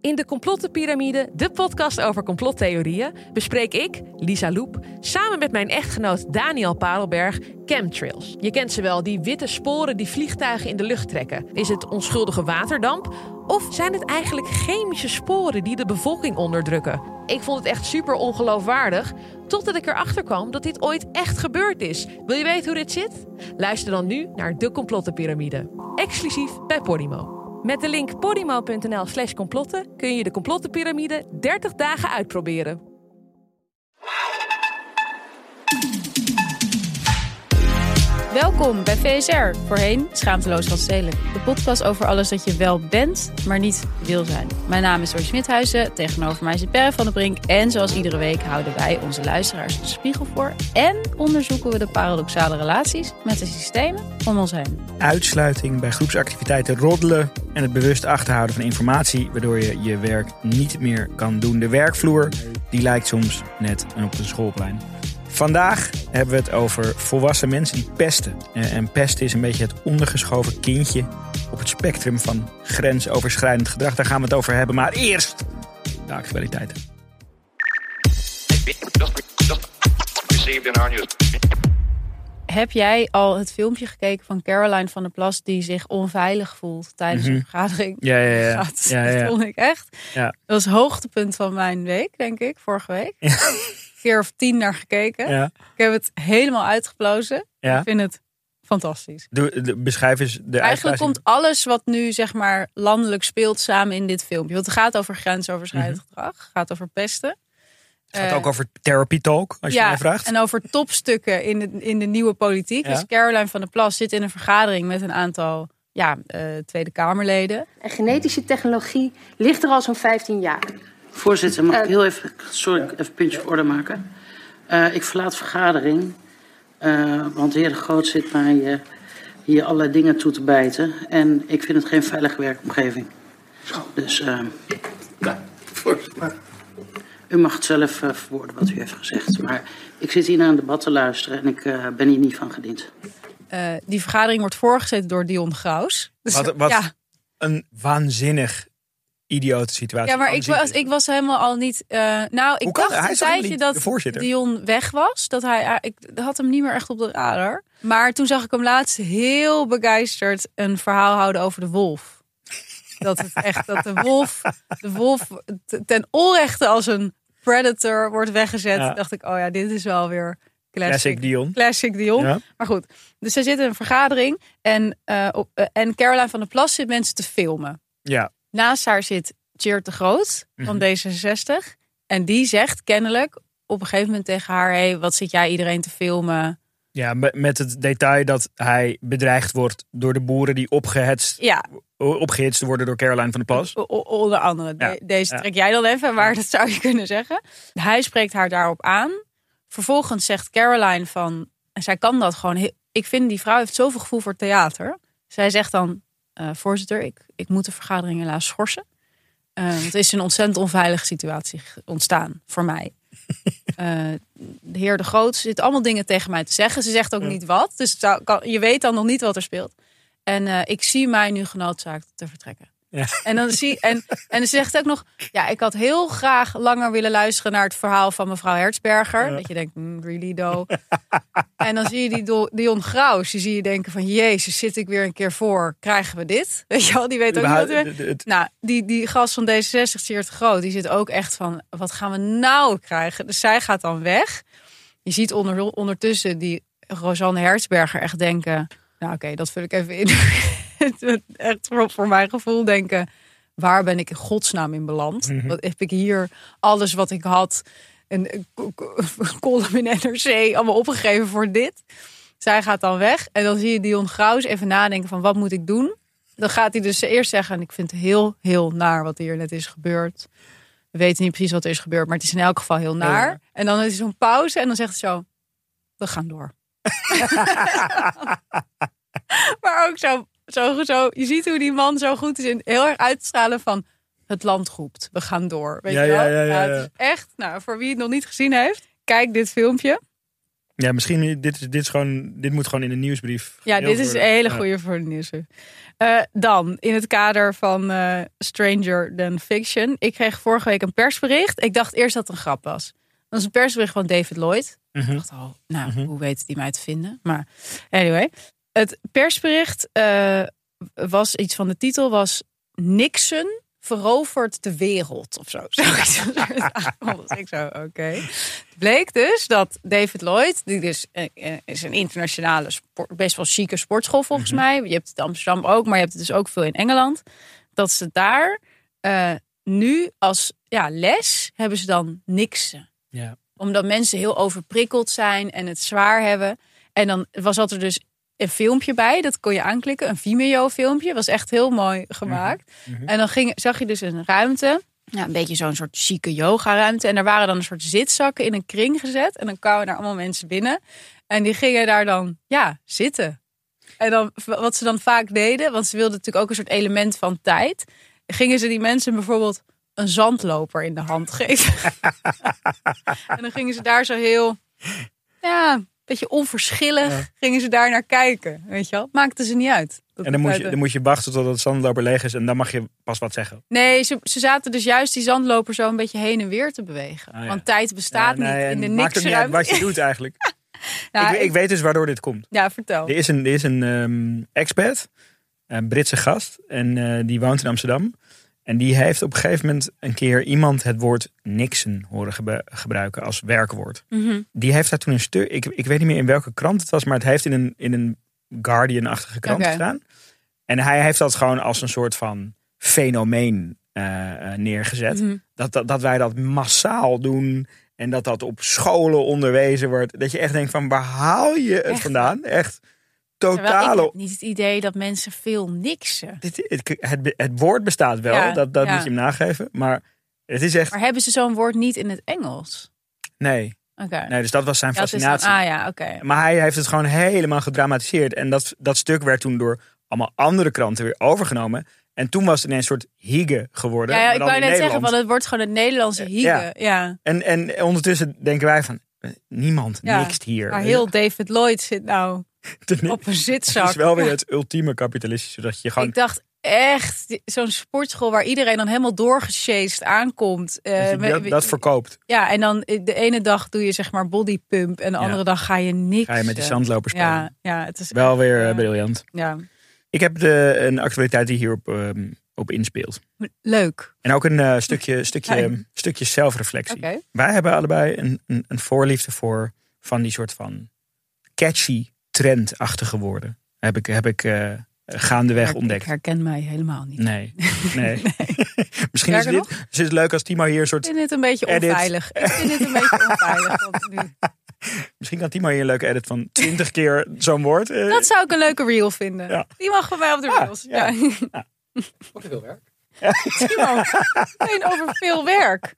In de Complottenpyramide, de podcast over complottheorieën, bespreek ik, Lisa Loep, samen met mijn echtgenoot Daniel Parelberg chemtrails. Je kent ze wel, die witte sporen die vliegtuigen in de lucht trekken. Is het onschuldige waterdamp? Of zijn het eigenlijk chemische sporen die de bevolking onderdrukken? Ik vond het echt super ongeloofwaardig, totdat ik erachter kwam dat dit ooit echt gebeurd is. Wil je weten hoe dit zit? Luister dan nu naar de Complottenpyramide, exclusief bij Podimo. Met de link podimo.nl slash complotten kun je de complottenpyramide 30 dagen uitproberen. Welkom bij VSR, voorheen Schaamteloos Randstedelijk. De podcast over alles dat je wel bent, maar niet wil zijn. Mijn naam is Doris Smithuizen, tegenover mij zit Perre van der Brink. En zoals iedere week houden wij onze luisteraars een spiegel voor. En onderzoeken we de paradoxale relaties met de systemen om ons heen. Uitsluiting bij groepsactiviteiten roddelen en het bewust achterhouden van informatie... waardoor je je werk niet meer kan doen. De werkvloer die lijkt soms net op een schoolplein. Vandaag hebben we het over volwassen mensen die pesten. Eh, En pesten is een beetje het ondergeschoven kindje op het spectrum van grensoverschrijdend gedrag. Daar gaan we het over hebben. Maar eerst de news. Heb jij al het filmpje gekeken van Caroline van der Plas... die zich onveilig voelt tijdens een vergadering? Ja, ja, ja. Dat, ja, ja. dat vond ik echt. Ja. Dat was het hoogtepunt van mijn week, denk ik, vorige week. Keer of tien naar gekeken. Ja. Ik heb het helemaal uitgeplozen. Ja. Ik vind het fantastisch. De, beschrijf eens de Eigenlijk komt alles wat nu zeg maar landelijk speelt samen in dit filmpje. Want het gaat over grensoverschrijdend gedrag. Het gaat over pesten. Het gaat Eh, ook over therapy talk, als je ja, mij vraagt. en over topstukken in de, in de nieuwe politiek. Ja. Dus Caroline van der Plas zit in een vergadering met een aantal ja, eh, Tweede Kamerleden. En genetische technologie ligt er al zo'n 15 jaar. Voorzitter, mag ik Eh, heel even, sorry, even een puntje voor orde maken? Eh, ik verlaat vergadering, eh, want de heer De Groot zit mij eh, hier allerlei dingen toe te bijten. En ik vind het geen veilige werkomgeving. Dus u mag het zelf verwoorden wat u heeft gezegd. Maar ik zit hier naar een debat te luisteren en ik eh, ben hier niet van gediend. Eh, die vergadering wordt voorgezeten door Dion Graus. Dus, Wat, wat ja, een waanzinnig idiote situatie. Ja, maar Gewoon ik was, ik was helemaal al niet. eh, nou, ik dacht hij een tijdje dat voorzitter? Dion weg was. Dat hij, ah, ik had hem niet meer echt op de radar. Maar toen zag ik hem laatst heel begeisterd een verhaal houden over de wolf. Dat het echt dat de wolf, de wolf ten onrechte als een predator wordt weggezet. Ja. Dacht ik, oh ja, dit is wel weer classic, Classic Dion. Classic Dion. Ja. Maar goed, dus zij zitten in een vergadering en, op, eh, en Caroline van der Plas zit mensen te filmen. Ja, Naast haar zit Tjeerd de Groot van Mhm. D66. En die zegt kennelijk op een gegeven moment tegen haar... Hey, wat zit jij iedereen te filmen? ja, me- met het detail dat hij bedreigd wordt door de boeren die opgehetst, Ja, opgehitst worden door Caroline van der Plas. o- onder andere. Ja, De- deze trek jij dan even, maar dat zou je kunnen zeggen. Hij spreekt haar daarop aan. Vervolgens zegt Caroline van... En zij kan dat gewoon... ik vind die vrouw heeft zoveel gevoel voor theater. Zij zegt dan... eh, voorzitter, ik, ik moet de vergadering helaas schorsen. Eh, want er is een ontzettend onveilige situatie ontstaan voor mij. Eh, de heer De Groot zit allemaal dingen tegen mij te zeggen. Ze zegt ook niet wat. Dus het zou- kan, je weet dan nog niet wat er speelt. En ik zie mij nu genoodzaakt te vertrekken. Ja. En dan zie en, en ze zegt ook nog: Ja, ik had heel graag langer willen luisteren naar het verhaal van mevrouw Hertzberger. Dat je denkt, "Hmm, really do. en dan zie je die Do- Dion Graus. Die zie je denken van Jezus, zit ik weer een keer voor. Krijgen we dit? Weet je wel, die weet ook niet wat het- het- Nou, die, die gast van D66, Seert Groot, die zit ook echt van, wat gaan we nou krijgen? Dus zij gaat dan weg. Je ziet onder, ondertussen die Rosanne Hertzberger echt denken, nou oké, dat vul ik even in. echt voor, voor mijn gevoel denken, waar ben ik in godsnaam in beland? Mhm. Wat heb ik hier alles wat ik had, een, een column in NRC, allemaal opgegeven voor dit? Zij gaat dan weg en dan zie je Dion Graus even nadenken van wat moet ik doen? dan gaat hij dus eerst zeggen... en ik vind het heel, heel naar wat hier net is gebeurd. We weten niet precies wat er is gebeurd, maar het is in elk geval heel naar. naar. En dan is er zo'n pauze en dan zegt hij zo... We gaan door. maar ook zo, zo, zo... Je ziet hoe die man zo goed is in heel erg uitstralen van... Het land roept, we gaan door. Weet Ja, je wel? ja, ja, ja, het is echt, nou, voor wie het nog niet gezien heeft... Kijk dit filmpje. Ja, misschien dit, is, dit, is gewoon, dit moet gewoon in de nieuwsbrief. Ja, dit is een hele Ja. goede voor de nieuws. Eh, dan, in het kader van eh, Stranger Than Fiction. Ik kreeg vorige week een persbericht. Ik dacht eerst dat het een grap was. Dat was een persbericht van David Lloyd. Mhm. Ik dacht al, nou, Mhm. hoe weet die mij te vinden? Maar anyway. Het persbericht eh, was iets van de titel was Nixon verovert de wereld of zo. Zoiets. Ik zo, oké. Bleek dus dat David Lloyd, die dus eh, eh, is een internationale sport, best wel chique sportschool volgens mij. Je hebt het in Amsterdam ook, maar je hebt het dus ook veel in Engeland. Dat ze daar nu als ja, les hebben ze dan niksen Ja. omdat mensen heel overprikkeld zijn en het zwaar hebben. En dan was dat er dus een filmpje bij. Dat kon je aanklikken. Een Vimeo filmpje. Was echt heel mooi gemaakt. Mhm. En dan ging, zag je dus een ruimte. Ja, een beetje zo'n soort chique yoga ruimte. En er waren dan een soort zitzakken in een kring gezet. En dan kwamen daar allemaal mensen binnen. En die gingen daar dan, ja, zitten. En dan, wat ze dan vaak deden, want ze wilden natuurlijk ook een soort element van tijd. Gingen ze die mensen bijvoorbeeld een zandloper in de hand geven. en dan gingen ze daar zo heel, ja, beetje onverschillig, gingen ze daar naar kijken. Weet je wel? Maakte ze niet uit. En dan moet, je, dan moet je wachten tot het zandloper leeg is en dan mag je pas wat zeggen. Nee, ze, ze zaten dus juist die zandloper zo een beetje heen en weer te bewegen. Ah, ja. Want tijd bestaat Ja, nee, niet in de maakt ook niet uit niks wat je doet eigenlijk. Ik, ik weet dus waardoor dit komt. ja, vertel. Er is een, er is een ehm, expat, een Britse gast, en eh, die woont in Amsterdam. En die heeft op een gegeven moment een keer iemand het woord Nixon horen gebruiken als werkwoord. Mhm. Die heeft daar toen een stuk, ik, ik weet niet meer in welke krant het was, maar het heeft in een, in een Guardian-achtige krant Oké. gestaan. En hij heeft dat gewoon als een soort van fenomeen eh, eh, neergezet. Mhm. Dat, dat, dat wij dat massaal doen. En dat dat op scholen onderwezen wordt. Dat je echt denkt van waar haal je het Echt? vandaan? Echt Terwijl ik totale... heb niet het idee dat mensen veel niksen. Het, het, het woord bestaat wel, Ja, dat, dat ja. moet je hem nageven. Maar het is echt... Maar hebben ze zo'n woord niet in het Engels? Nee, Oké. nee dus dat was zijn Ja, fascinatie. dan- ah ja, oké. Maar hij heeft het gewoon helemaal gedramatiseerd. En dat, dat stuk werd toen door allemaal andere kranten weer overgenomen. En toen was het ineens een soort hige geworden. Ja, ik wou net zeggen, want het wordt gewoon het Nederlandse hige. Ja. Ja. En, en ondertussen denken wij van, niemand Ja, niks hier. Maar heel David Lloyd zit nou op een zitzak. is wel weer het ultieme kapitalistische. Dat je gewoon Ik dacht echt, zo'n sportschool waar iedereen dan helemaal doorgesjeest aankomt. eh, dat, je met- dat, dat verkoopt. Ja, en dan de ene dag doe je zeg maar bodypump en de Ja. andere dag ga je niks. Ga je met die zandlopers spelen. Ja, ja, het is Wel weer eh, ja. briljant. ja, Ik heb de, een actualiteit die hierop ehm, op inspeelt. leuk. En ook een eh, stukje, stukje, stukje zelfreflectie. Wij hebben allebei een, een, een voorliefde voor van die soort van catchy, trendachtige woorden. Heb ik, heb ik eh, gaandeweg Ik- ontdekt. Ik herken mij helemaal niet. Nee, nee. Misschien is dit, is het leuk als Timo hier een soort. Ik vind het een beetje Edit. onveilig. Ik vind het een beetje onveilig. nu- Misschien kan Timo hier een leuke edit van 20 keer zo'n woord. eh, Dat zou ik een leuke reel vinden. Ja. Die mag voor mij op de Ah, reels. ja. Ja. veel werk. Timo, over veel werk.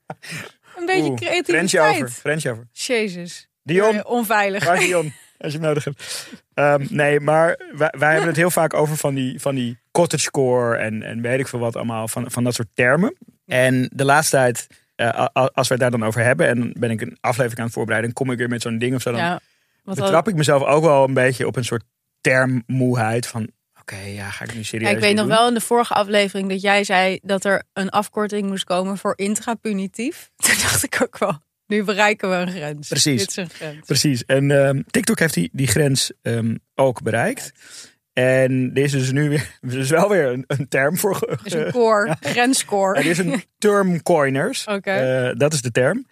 Een beetje oeh, creativiteit. over. Over. Jezus. Dion, Eh, onveilig. waar is Dion? Als je hem nodig hebt. Ehm, nee, maar wij, wij hebben het heel vaak over van die, van die cottagecore en, en weet ik veel wat allemaal. Van, van dat soort termen. En de laatste tijd, eh, als we het daar dan over hebben. En dan ben ik een aflevering aan het voorbereiden. Kom ik weer met zo'n ding of zo. Dan Ja, betrap ik mezelf ook wel een beetje op een soort termmoeheid. Van oké, ja, ga ik nu serieus Ja, ik weet nog doen? wel in de vorige aflevering dat jij zei dat er een afkorting moest komen voor intrapunitief. Toen dacht ik ook wel, nu bereiken we een grens. Precies. Dit is een grens. Precies. En ehm, TikTok heeft die, die grens ehm, ook bereikt. En er is dus nu weer, er is wel weer een, een term voor. Er is een core, grenscore. Er is een term coiners. Oké. Eh, dat is de term.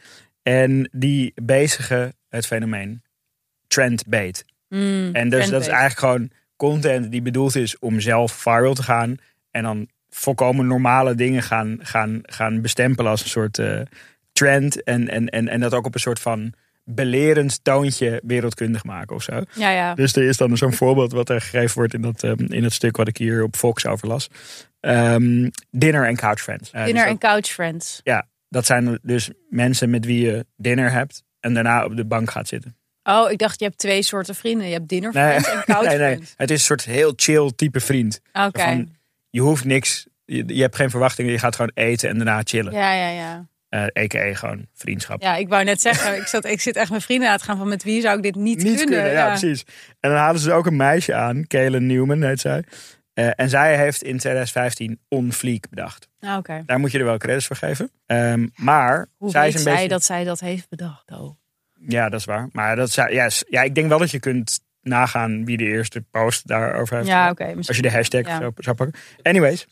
En die bezigen het fenomeen trendbait. Mm, En dus dat is eigenlijk gewoon content die bedoeld is om zelf viral te gaan. En dan volkomen normale dingen gaan, gaan, gaan bestempelen als een soort eh, trend. En, en, en, en dat ook op een soort van belerend toontje wereldkundig maken of zo. Ja, ja. Dus er is dan zo'n voorbeeld wat er gegeven wordt in dat, ehm, in het stuk wat ik hier op Fox over las. Ehm, dinner en couch friends. Eh, Dinner dus en couch friends. dat, dat zijn dus mensen met wie je dinner hebt en daarna op de bank gaat zitten. Oh, ik dacht je hebt twee soorten vrienden. Je hebt dinner Nee, friends en couch nee, nee. friends. Het is een soort heel chill type vriend. Oké. Je hoeft niks, je, je hebt geen verwachtingen, je gaat gewoon eten en daarna chillen. Ja, ja, ja. Eh a.k.a. gewoon vriendschap. Ja, ik wou net zeggen, ik, zat, ik zit echt met vrienden aan te gaan van met wie zou ik dit niet, Niet kunnen. kunnen, ja, precies. En dan hadden ze ook een meisje aan, Kaylen Newman heet zij. Eh, en zij heeft in 2015 On Fleek bedacht. Ah, Oké. Daar moet je er wel credits voor geven. Ehm, maar Hoe zij weet is een zij beetje... dat zij dat heeft bedacht? Oh. Ja, dat is waar. Maar dat zij, ja, ik denk wel dat je kunt nagaan wie de eerste post daarover heeft. Ja, oké. Als je de hashtag Ja. zou, zou pakken. Anyways,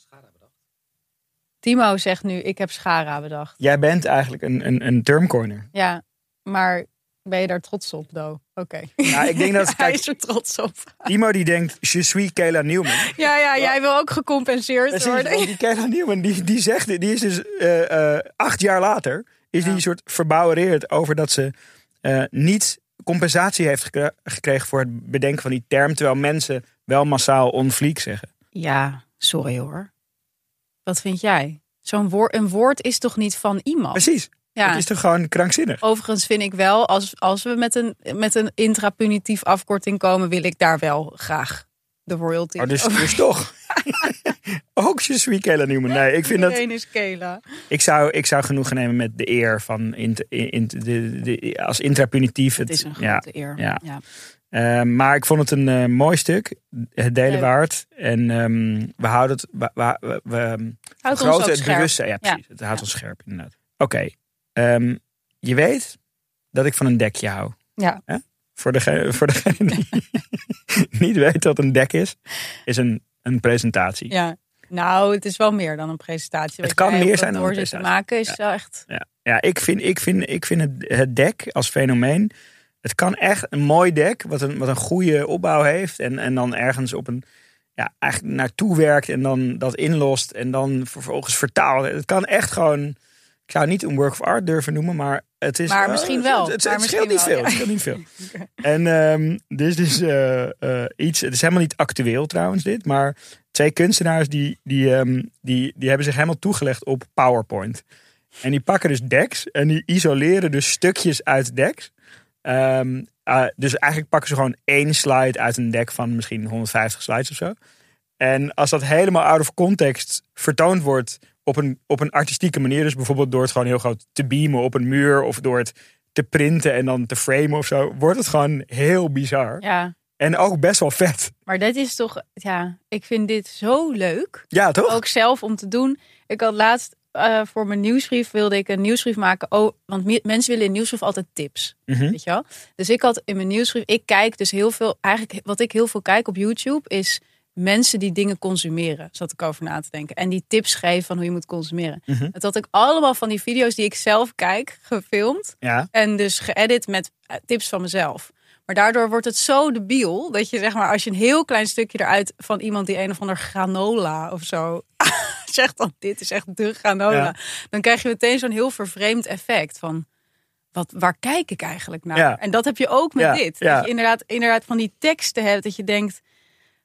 Timo zegt nu, ik heb Schara bedacht. jij bent eigenlijk een, een, een termcoiner. Ja, maar ben je daar trots op, Do? Oké. Ja, ik denk dat- Hij kijk- is er trots op. Timo die denkt, je suis Kayla Newman. Ja, ja, jij wil ook gecompenseerd Precies, worden. want die Kayla Newman, die, die zegt, die is dus eh, eh, acht jaar later, is die soort verbouwereerd over dat ze eh, niet compensatie heeft gekre- gekregen voor het bedenken van die term, terwijl mensen wel massaal on fleek zeggen. Ja, sorry hoor. Wat vind jij? Zo'n woord, een woord is toch niet van iemand? Precies, Ja. het is toch gewoon krankzinnig. Overigens vind ik wel, als, als we met een, met een intrapunitief afkorting komen, wil ik daar wel graag de royalty. Oh, dus, dus toch. Ook je suis Kayla Newman. Nee, ik vind dat, Iedereen is Kela. ik zou, ik zou genoegen nemen met de eer van int, int, de, de, als intrapunitief. Het is een ja, grote eer. ja. Ja. Eh, maar ik vond het een eh, mooi stuk. Het delen Leuk. waard. En ehm, we houden het. We, we, we, Houdt ons het scherp. bewustzijn. Ja, Ja. precies. Het houdt Ja. ons scherp, inderdaad. Oké. ehm, je weet dat ik van een dekje hou. Ja. Voor, degene, voor degene die niet weet wat een dek is, is een, een presentatie. Ja. Nou, het is wel meer dan een presentatie. Het kan meer zijn dan een zit te presentatie. maken is wel echt... Ja, ja ik vind, ik vind, ik vind het, het dek als fenomeen. Het kan echt een mooi dek, wat een, wat een goede opbouw heeft. En, en dan ergens op een. Ja, eigenlijk naartoe werkt en dan dat inlost. En dan vervolgens vertaalt. Het kan echt gewoon. Ik zou het niet een work of art durven noemen, maar het is. Maar misschien wel. Het, het, Maar het scheelt niet veel. ja. scheelt niet veel. En ehm dit is dus eh, eh, iets. Het is helemaal niet actueel trouwens, dit. Maar twee kunstenaars die, die, ehm, die, die hebben zich helemaal toegelegd op PowerPoint. En die pakken dus decks en die isoleren dus stukjes uit decks. Ehm, eh, dus eigenlijk pakken ze gewoon één slide uit een deck van misschien 150 slides of zo. En als dat helemaal out of context vertoond wordt op een, op een artistieke manier, dus bijvoorbeeld door het gewoon heel groot te beamen op een muur of door het te printen en dan te framen of zo, wordt het gewoon heel bizar. Ja, En ook best wel vet. maar dit is toch... Ja, ik vind dit zo leuk. Ja, toch? Ook zelf om te doen. Ik had laatst eh, voor mijn nieuwsbrief wilde ik een nieuwsbrief maken. Oh, want me- mensen willen in nieuwsbrief altijd tips. Mhm. Weet je wel? Dus ik had in mijn nieuwsbrief... Ik kijk dus heel veel... Eigenlijk wat ik heel veel kijk op YouTube is mensen die dingen consumeren. Zat ik over na te denken. En die tips geven van hoe je moet consumeren. Mhm. Dat had ik allemaal van die video's die ik zelf kijk gefilmd. Ja. En dus geëdit met eh, tips van mezelf. Maar daardoor wordt het zo debiel dat je zeg maar als je een heel klein stukje eruit van iemand die een of ander granola of zo zegt dan dit is echt de granola, Ja. dan krijg je meteen zo'n heel vervreemd effect van wat waar kijk ik eigenlijk naar? Ja. En dat heb je ook met Ja, dit. ja. Dat je inderdaad inderdaad van die teksten hebt dat je denkt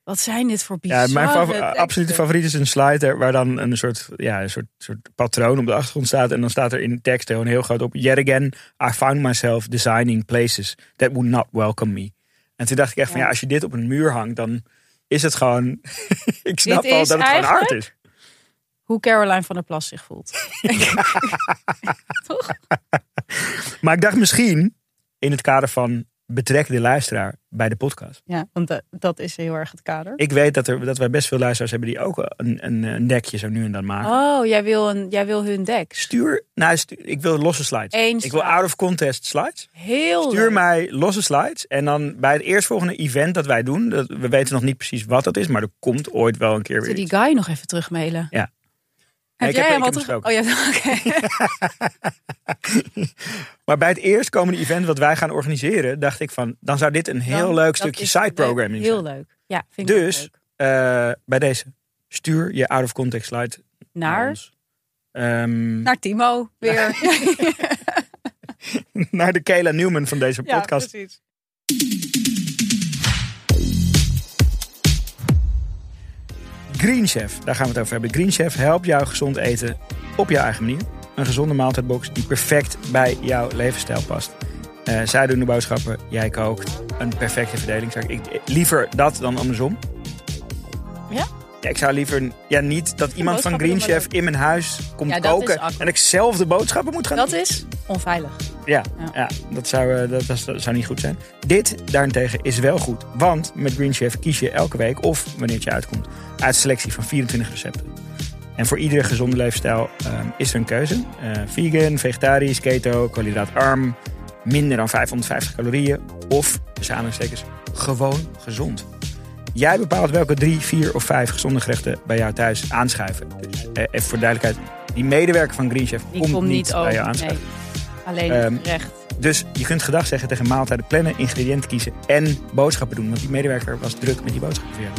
wat zijn dit voor Ja, bizarre mijn fav- teksten? absolute favoriet is een slide er- waar dan een soort, ja, een soort, soort patroon op de achtergrond staat. En dan staat er in de tekst gewoon heel groot op. Yet again, I found myself designing places that would not welcome me. En toen dacht ik echt van Ja. ja, als je dit op een muur hangt, dan is het gewoon... ik snap is dat het gewoon art is. Hoe Caroline van der Plas zich voelt. Toch? Maar ik dacht misschien, in het kader van betrek de luisteraar bij de podcast. Ja, want eh, dat is heel erg het kader. Ik weet dat, er, dat wij best veel luisteraars hebben die ook een, een, een dekje zo nu en dan maken. Oh, jij wil, een, jij wil hun deck. Stuur, nou, stuur, ik wil losse slides. Eén ik wil out of contest slides. Heel Stuur leuk. mij losse slides. En dan bij het eerstvolgende event dat wij doen. Dat, we weten nog niet precies wat dat is. Maar er komt ooit wel een keer weer Zullen die guy nog even terugmailen? Ja. Heb ik jij heb- hem al ik heb terug? hem Oh ja, oké. Maar bij het eerstkomende event wat wij gaan organiseren. Dacht ik van. Dan zou dit een heel Dan- leuk stukje side programming Heel zijn. leuk. Ja, vind ik Dus ook leuk. eh, bij deze. Stuur je out of context slide naar Naar, ons. Ehm, naar Timo weer. naar de Kayla Newman van deze podcast. precies. Green Chef, daar gaan we het over hebben. Green Chef helpt jou gezond eten op jouw eigen manier. Een gezonde maaltijdbox die perfect bij jouw levensstijl past. Eh, zij doen de boodschappen, jij kookt. Een perfecte verdeling. Ik. Liever dat dan andersom. Ja? Ja, ik zou liever ja, niet dat iemand van Green Chef in mijn huis komt Ja, dat koken. En ik zelf de boodschappen moet gaan Dat doen. is onveilig. Ja, Ja. ja. dat, zou, eh, dat, dat, dat zou niet goed zijn. Dit daarentegen is wel goed. Want met Green Chef kies je elke week, of wanneer het je uitkomt, uit selectie van 24 recepten. En voor iedere gezonde leefstijl ehm, is er een keuze. Eh, vegan, vegetarisch, keto, koolhydraatarm, minder dan 550 calorieën. Of, tussen aanhalingstekens, gewoon gezond. Jij bepaalt welke drie, vier of vijf gezonde gerechten bij jou thuis aanschuiven. Dus eh, even voor duidelijkheid, die medewerker van Green Chef komt, komt niet bij jou Nee. aanschuiven. Alleen Ehm, het gerecht. Dus je kunt gedag zeggen tegen maaltijden plannen, ingrediënten kiezen en boodschappen doen. Want die medewerker was druk met die boodschappen voor jou.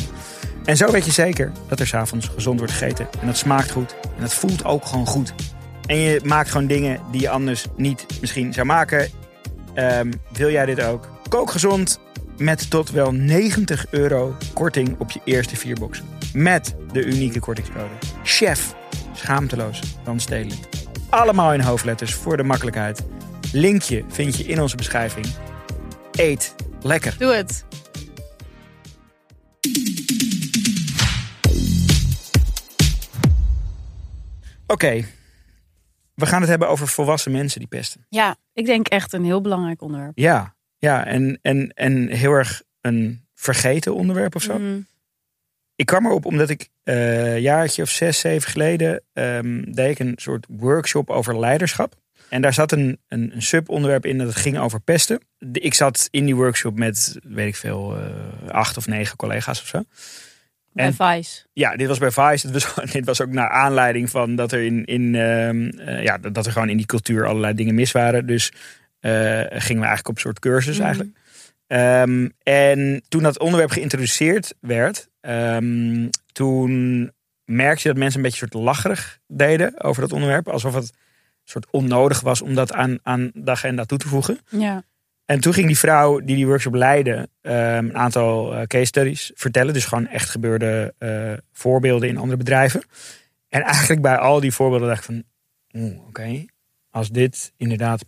En zo weet je zeker dat er s'avonds gezond wordt gegeten. En dat smaakt goed. En dat voelt ook gewoon goed. En je maakt gewoon dingen die je anders niet misschien zou maken. Ehm, wil jij dit ook? Kook gezond met tot wel 90 euro korting op je eerste vier boxen. Met de unieke kortingscode. Chef. Schaamteloos dan stedelijk. Allemaal in hoofdletters voor de makkelijkheid. Linkje vind je in onze beschrijving. Eet lekker. Doe het. Oké, we gaan het hebben over volwassen mensen die pesten. Ja, ik denk echt een heel belangrijk onderwerp. Ja, ja en, en, en heel erg een vergeten onderwerp of zo. Mhm. Ik kwam erop omdat ik eh, een jaartje of zes, zeven geleden ehm, deed ik een soort workshop over leiderschap. En daar zat een, een, een subonderwerp in dat het ging over pesten. Ik zat in die workshop met, weet ik veel, eh, acht of negen collega's of zo. Bij En- Vice. Ja, dit was bij Vice. Dit was, dit was ook naar aanleiding van dat er in, in ehm, eh, ja, dat er gewoon in die cultuur allerlei dingen mis waren. Dus gingen we eigenlijk op een soort cursus Mhm. eigenlijk. Ehm, en toen dat onderwerp geïntroduceerd werd, ehm, toen merkte je dat mensen een beetje soort lacherig deden over dat onderwerp. Alsof het soort onnodig was om dat aan, aan de agenda toe te voegen. Ja. En toen ging die vrouw die die workshop leidde ehm, een aantal eh, case studies vertellen. Dus gewoon echt gebeurde eh, voorbeelden in andere bedrijven. En eigenlijk bij al die voorbeelden dacht ik van... Oké, als dit inderdaad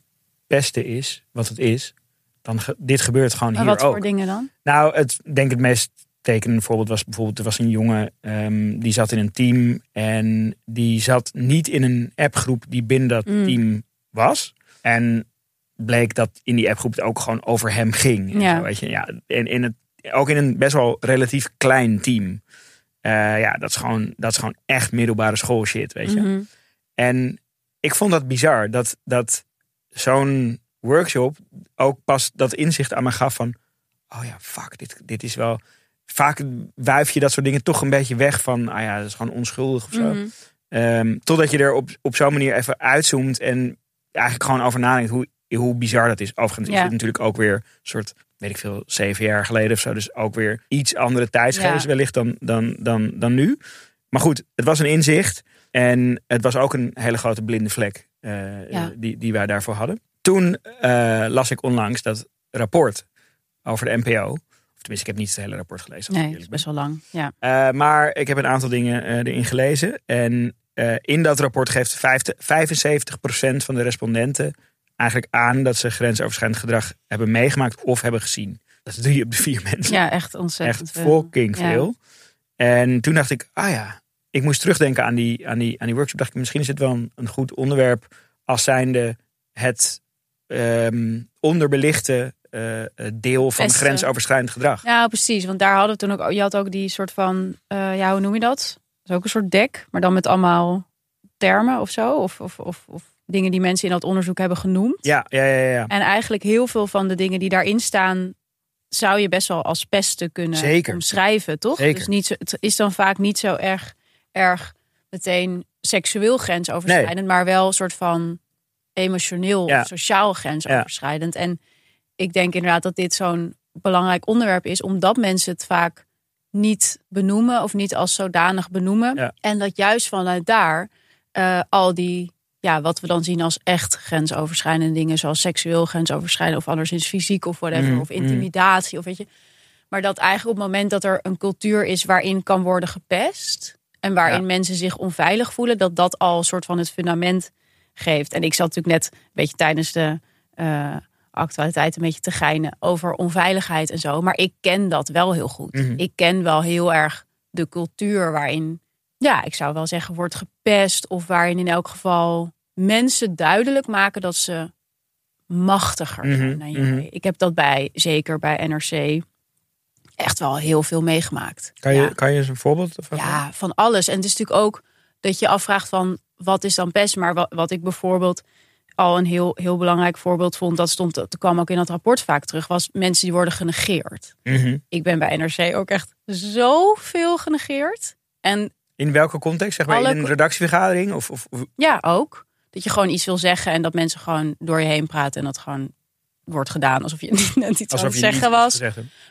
pesten is, wat het is... dan ge- dit gebeurt gewoon Maar hier wat ook. voor dingen dan? Nou, het denk het meest tekenende voorbeeld was bijvoorbeeld... er was een jongen ehm, die zat in een team... en die zat niet in een appgroep die binnen dat Mm. team was. En bleek dat in die appgroep het ook gewoon over hem ging. En Ja. Zo, weet je? Ja, en in het, ook in een best wel relatief klein team. Eh, ja, dat is, gewoon, dat is gewoon echt middelbare school shit, weet je. Mhm. En ik vond dat bizar dat, dat zo'n workshop ook pas dat inzicht aan me gaf van, oh ja, fuck, dit, dit is wel. Vaak wuif je dat soort dingen toch een beetje weg van, ah ja, dat is gewoon onschuldig of zo. Mhm. Ehm, totdat je er op, op zo'n manier even uitzoomt en eigenlijk gewoon over nadenkt hoe, hoe bizar dat is. Overigens is natuurlijk ook weer een soort, weet ik veel, zeven jaar geleden of zo. Dus ook weer iets andere tijdsgeest Ja. wellicht dan, dan, dan, dan nu. Maar goed, het was een inzicht. En het was ook een hele grote blinde vlek eh, Ja. die, die wij daarvoor hadden. Toen eh, las ik onlangs dat rapport over de NPO. Of tenminste, ik heb niet het hele rapport gelezen. Nee, is best wel lang. Ja. eh, maar ik heb een aantal dingen erin gelezen. En in dat rapport geeft 50 75% van de respondenten eigenlijk aan dat ze grensoverschrijdend gedrag hebben meegemaakt of hebben gezien. Dat is drie op de vier mensen. ja, echt ontzettend Echt veel. fucking Ja. veel. En toen dacht ik, ah ja, ik moest terugdenken aan die, aan die, aan die workshop. Dacht ik, misschien is dit wel een, een goed onderwerp als zijnde het ehm, onderbelichte eh, eh, deel van Beste. grensoverschrijdend gedrag. Ja, precies. Want daar hadden we toen ook. Je had ook die soort van. eh, ja, hoe noem je dat? Dat is ook een soort dek, maar dan met allemaal termen of zo. Of, of, of, of dingen die mensen in dat onderzoek hebben genoemd. Ja, ja, ja, ja. En eigenlijk heel veel van de dingen die daarin staan. zou je best wel als pesten kunnen Zeker. omschrijven, toch? Zeker. Dus niet zo, het is dan vaak niet zo erg, erg meteen seksueel grensoverschrijdend, maar wel een soort van emotioneel Ja. of sociaal grensoverschrijdend. En ik denk inderdaad dat dit zo'n belangrijk onderwerp is, omdat mensen het vaak niet benoemen of niet als zodanig benoemen. Ja. En dat juist vanuit daar eh, al die ja, wat we dan zien als echt grensoverschrijdende dingen, zoals seksueel grensoverschrijdend of anderszins fysiek of whatever, Mm, of intimidatie of weet je. Maar dat eigenlijk op het moment dat er een cultuur is waarin kan worden gepest en waarin Ja. mensen zich onveilig voelen, dat dat al een soort van het fundament geeft. En ik zat natuurlijk net een beetje tijdens de eh, actualiteit een beetje te geinen over onveiligheid en zo. Maar ik ken dat wel heel goed. Mhm. Ik ken wel heel erg de cultuur waarin, ja, ik zou wel zeggen, wordt gepest. Of waarin in elk geval mensen duidelijk maken dat ze machtiger zijn Mhm, dan jij. mhm. Ik heb dat bij, zeker bij NRC, echt wel heel veel meegemaakt. Kan je, Ja. kan je eens een voorbeeld? Van Ja, van alles. En het is natuurlijk ook dat je afvraagt van wat is dan pest. Maar wat, wat ik bijvoorbeeld al een heel, heel belangrijk voorbeeld vond, dat stond, dat kwam ook in dat rapport vaak terug, was mensen die worden genegeerd. Mhm. Ik ben bij NRC ook echt zoveel genegeerd. En In welke context? Zeg maar Alle in een redactievergadering? Of, of- ja, ook. Dat je gewoon iets wil zeggen en dat mensen gewoon door je heen praten en dat gewoon wordt gedaan alsof je niet net iets aan het zeggen was.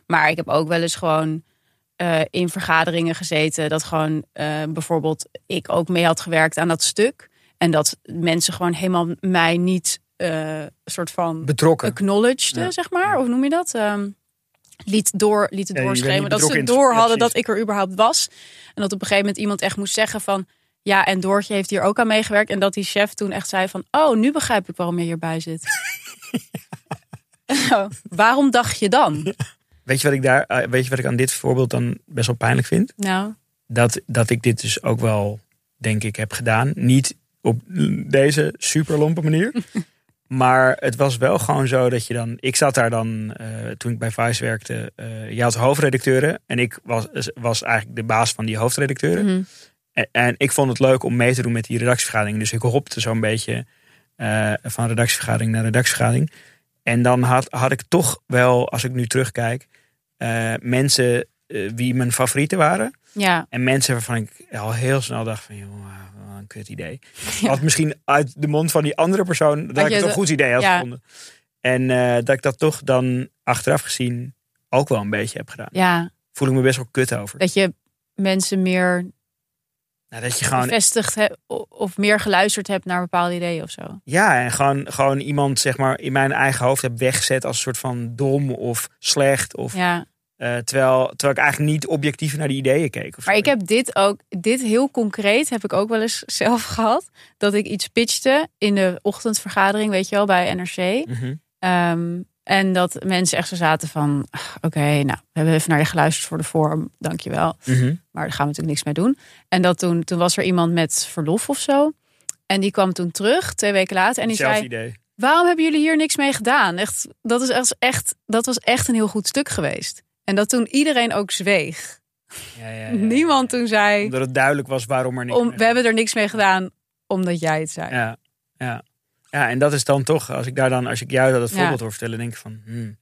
Maar ik heb ook wel eens gewoon eh, in vergaderingen gezeten. Dat gewoon eh, bijvoorbeeld ik ook mee had gewerkt aan dat stuk. En dat mensen gewoon helemaal mij niet eh soort van Betrokken. acknowledged, Ja. zeg maar. Of noem je dat? Ehm, liet door, liet het Ja, Dat ze door hadden dat ik er überhaupt was. En dat op een gegeven moment iemand echt moest zeggen van... Ja, en Doortje heeft hier ook aan meegewerkt. En dat die chef toen echt zei van... Oh, nu begrijp ik waarom je hierbij zit. Nou, waarom dacht je dan? Weet je wat ik daar, eh, weet je wat ik aan dit voorbeeld dan best wel pijnlijk vind? Nou, Dat, dat ik dit dus ook wel, denk ik, heb gedaan. Niet op deze super lompe manier. maar het was wel gewoon zo dat je dan. Ik zat daar dan eh, toen ik bij Vice werkte. eh je had hoofdredacteuren. En ik was, was eigenlijk de baas van die hoofdredacteuren. mhm. En, en ik vond het leuk om mee te doen met die redactievergadering. Dus ik hopte zo'n beetje van redactievergadering naar redactievergadering. En dan had, had ik toch wel, als ik nu terugkijk, eh, mensen eh, wie mijn favorieten waren. ja. En mensen waarvan ik al heel snel dacht van, joh, wat een kut idee. Ja. Had misschien uit de mond van die andere persoon dat Had ik het een goed idee had ja. gevonden. En eh, dat ik dat toch dan achteraf gezien ook wel een beetje heb gedaan. ja, Voel ik me best wel kut over. dat je mensen meer Nou, dat je gewoon bevestigd hebt of meer geluisterd hebt naar bepaalde ideeën of zo. Ja, en gewoon, gewoon iemand zeg maar in mijn eigen hoofd heb weggezet als een soort van dom of slecht. Of, Ja. eh, terwijl, terwijl ik eigenlijk niet objectief naar die ideeën keek. Maar ik heb dit ook, dit heel concreet heb ik ook wel eens zelf gehad. Dat ik iets pitchte in de ochtendvergadering, weet je wel, bij NRC. Mhm. Ehm, en dat mensen echt zo zaten van, "Ach, oké, nou, we hebben even naar je geluisterd voor de vorm, dankjewel. Mhm. Maar daar gaan we natuurlijk niks mee doen. En dat toen, toen was er iemand met verlof of zo. En die kwam toen terug, twee weken later. En die zei, idee. waarom hebben jullie hier niks mee gedaan? Echt, dat, is echt, echt, dat was echt een heel goed stuk geweest. En dat toen iedereen ook zweeg. Ja, ja. Niemand toen zei, Omdat het duidelijk was waarom er niks om, we hebben er niks mee gedaan omdat jij het zei. Ja, ja. Ja, en dat is dan toch, als ik daar dan, als ik jou dat Ja. voorbeeld hoor vertellen, denk ik van, hmm,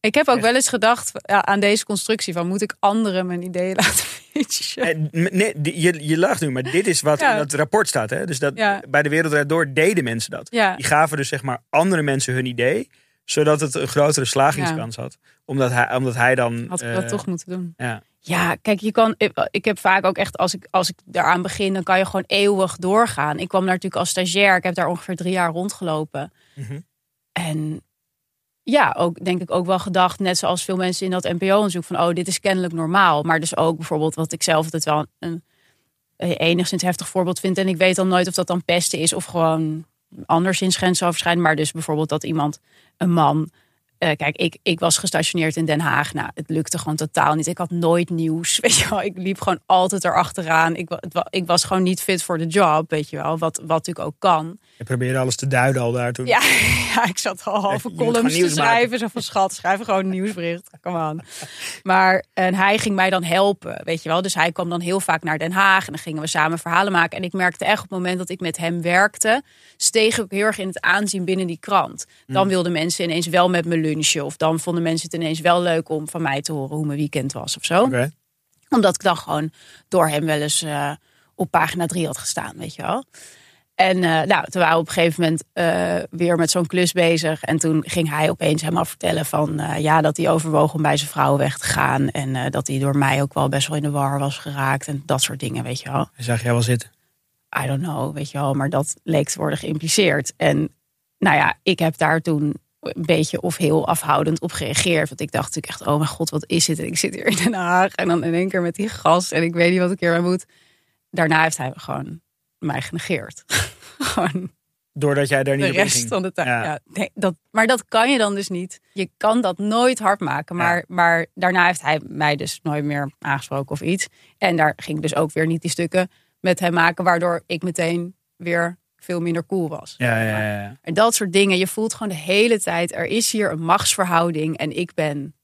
Ik heb ook Echt. wel eens gedacht ja, aan deze constructie van moet ik anderen mijn ideeën laten? Eh, nee, je, je lacht nu, maar dit is wat Ja. in dat rapport staat. Hè? Dus dat, Ja. bij de Wereld Door deden mensen dat. Die gaven dus zeg maar andere mensen hun idee, zodat het een grotere slagingskans had. Omdat hij, omdat hij dan... had ik eh, dat toch moeten doen. Ja. Ja, kijk, je kan. Ik, heb vaak ook echt, als ik, als ik daaraan begin, dan kan je gewoon eeuwig doorgaan. Ik kwam daar natuurlijk als stagiair. Ik heb daar ongeveer drie jaar rondgelopen. Mhm. En ja, ook denk ik ook wel gedacht, net zoals veel mensen in dat NPO-onderzoek, van oh, dit is kennelijk normaal. Maar dus ook bijvoorbeeld wat ik zelf altijd wel een, een enigszins heftig voorbeeld vind. En ik weet dan nooit of dat dan pesten is of gewoon anderszins grensoverschrijdend. Maar dus bijvoorbeeld dat iemand, een man. Eh, kijk, ik, ik was gestationeerd in Den Haag. Nou, het lukte gewoon totaal niet. Ik had nooit nieuws. Weet je wel, ik liep gewoon altijd erachteraan. Ik, het ik was gewoon niet fit voor de job, weet je wel. Wat, wat natuurlijk ook kan. Je probeerde alles te duiden al daar toen. Ja, ja ik zat al halve columns te maken. schrijven. Zo van schat, schrijf gewoon een nieuwsbericht. Kom aan. Maar en hij ging mij dan helpen, weet je wel. Dus hij kwam dan heel vaak naar Den Haag. En dan gingen we samen verhalen maken. En ik merkte echt op het moment dat ik met hem werkte... steeg ik heel erg in het aanzien binnen die krant. Dan wilden mensen ineens wel met me lunchen. Of dan vonden mensen het ineens wel leuk om van mij te horen... hoe mijn weekend was of zo omdat ik dan gewoon door hem wel eens eh, op pagina 3 had gestaan, weet je wel. En eh, nou, toen waren we op een gegeven moment eh, weer met zo'n klus bezig. En toen ging hij opeens helemaal vertellen van... ja, dat hij overwoog om bij zijn vrouw weg te gaan. En dat hij door mij ook wel best wel in de war was geraakt. En dat soort dingen, weet je wel. Hij zag jij wel zitten. I don't know, weet je wel, maar dat leek te worden geïmpliceerd. En nou ja, ik heb daar toen een beetje of heel afhoudend op gereageerd. Want ik dacht natuurlijk echt, oh mijn god, wat is dit? En ik zit hier in Den Haag en dan in één keer met die gas en ik weet niet wat ik hiermee moet. Daarna heeft hij gewoon mij genegeerd. gewoon Doordat jij daar niet de op rest inging. van de tijd. Ja. Ja. nee, dat, maar dat kan je dan dus niet. Je kan dat nooit hard maken. Maar, maar daarna heeft hij mij dus nooit meer aangesproken of iets. En daar ging ik dus ook weer niet die stukken met hem maken. Waardoor ik meteen weer veel minder cool was. Ja, ja, ja. En dat soort dingen. Je voelt gewoon de hele tijd. Er is hier een machtsverhouding. En ik ben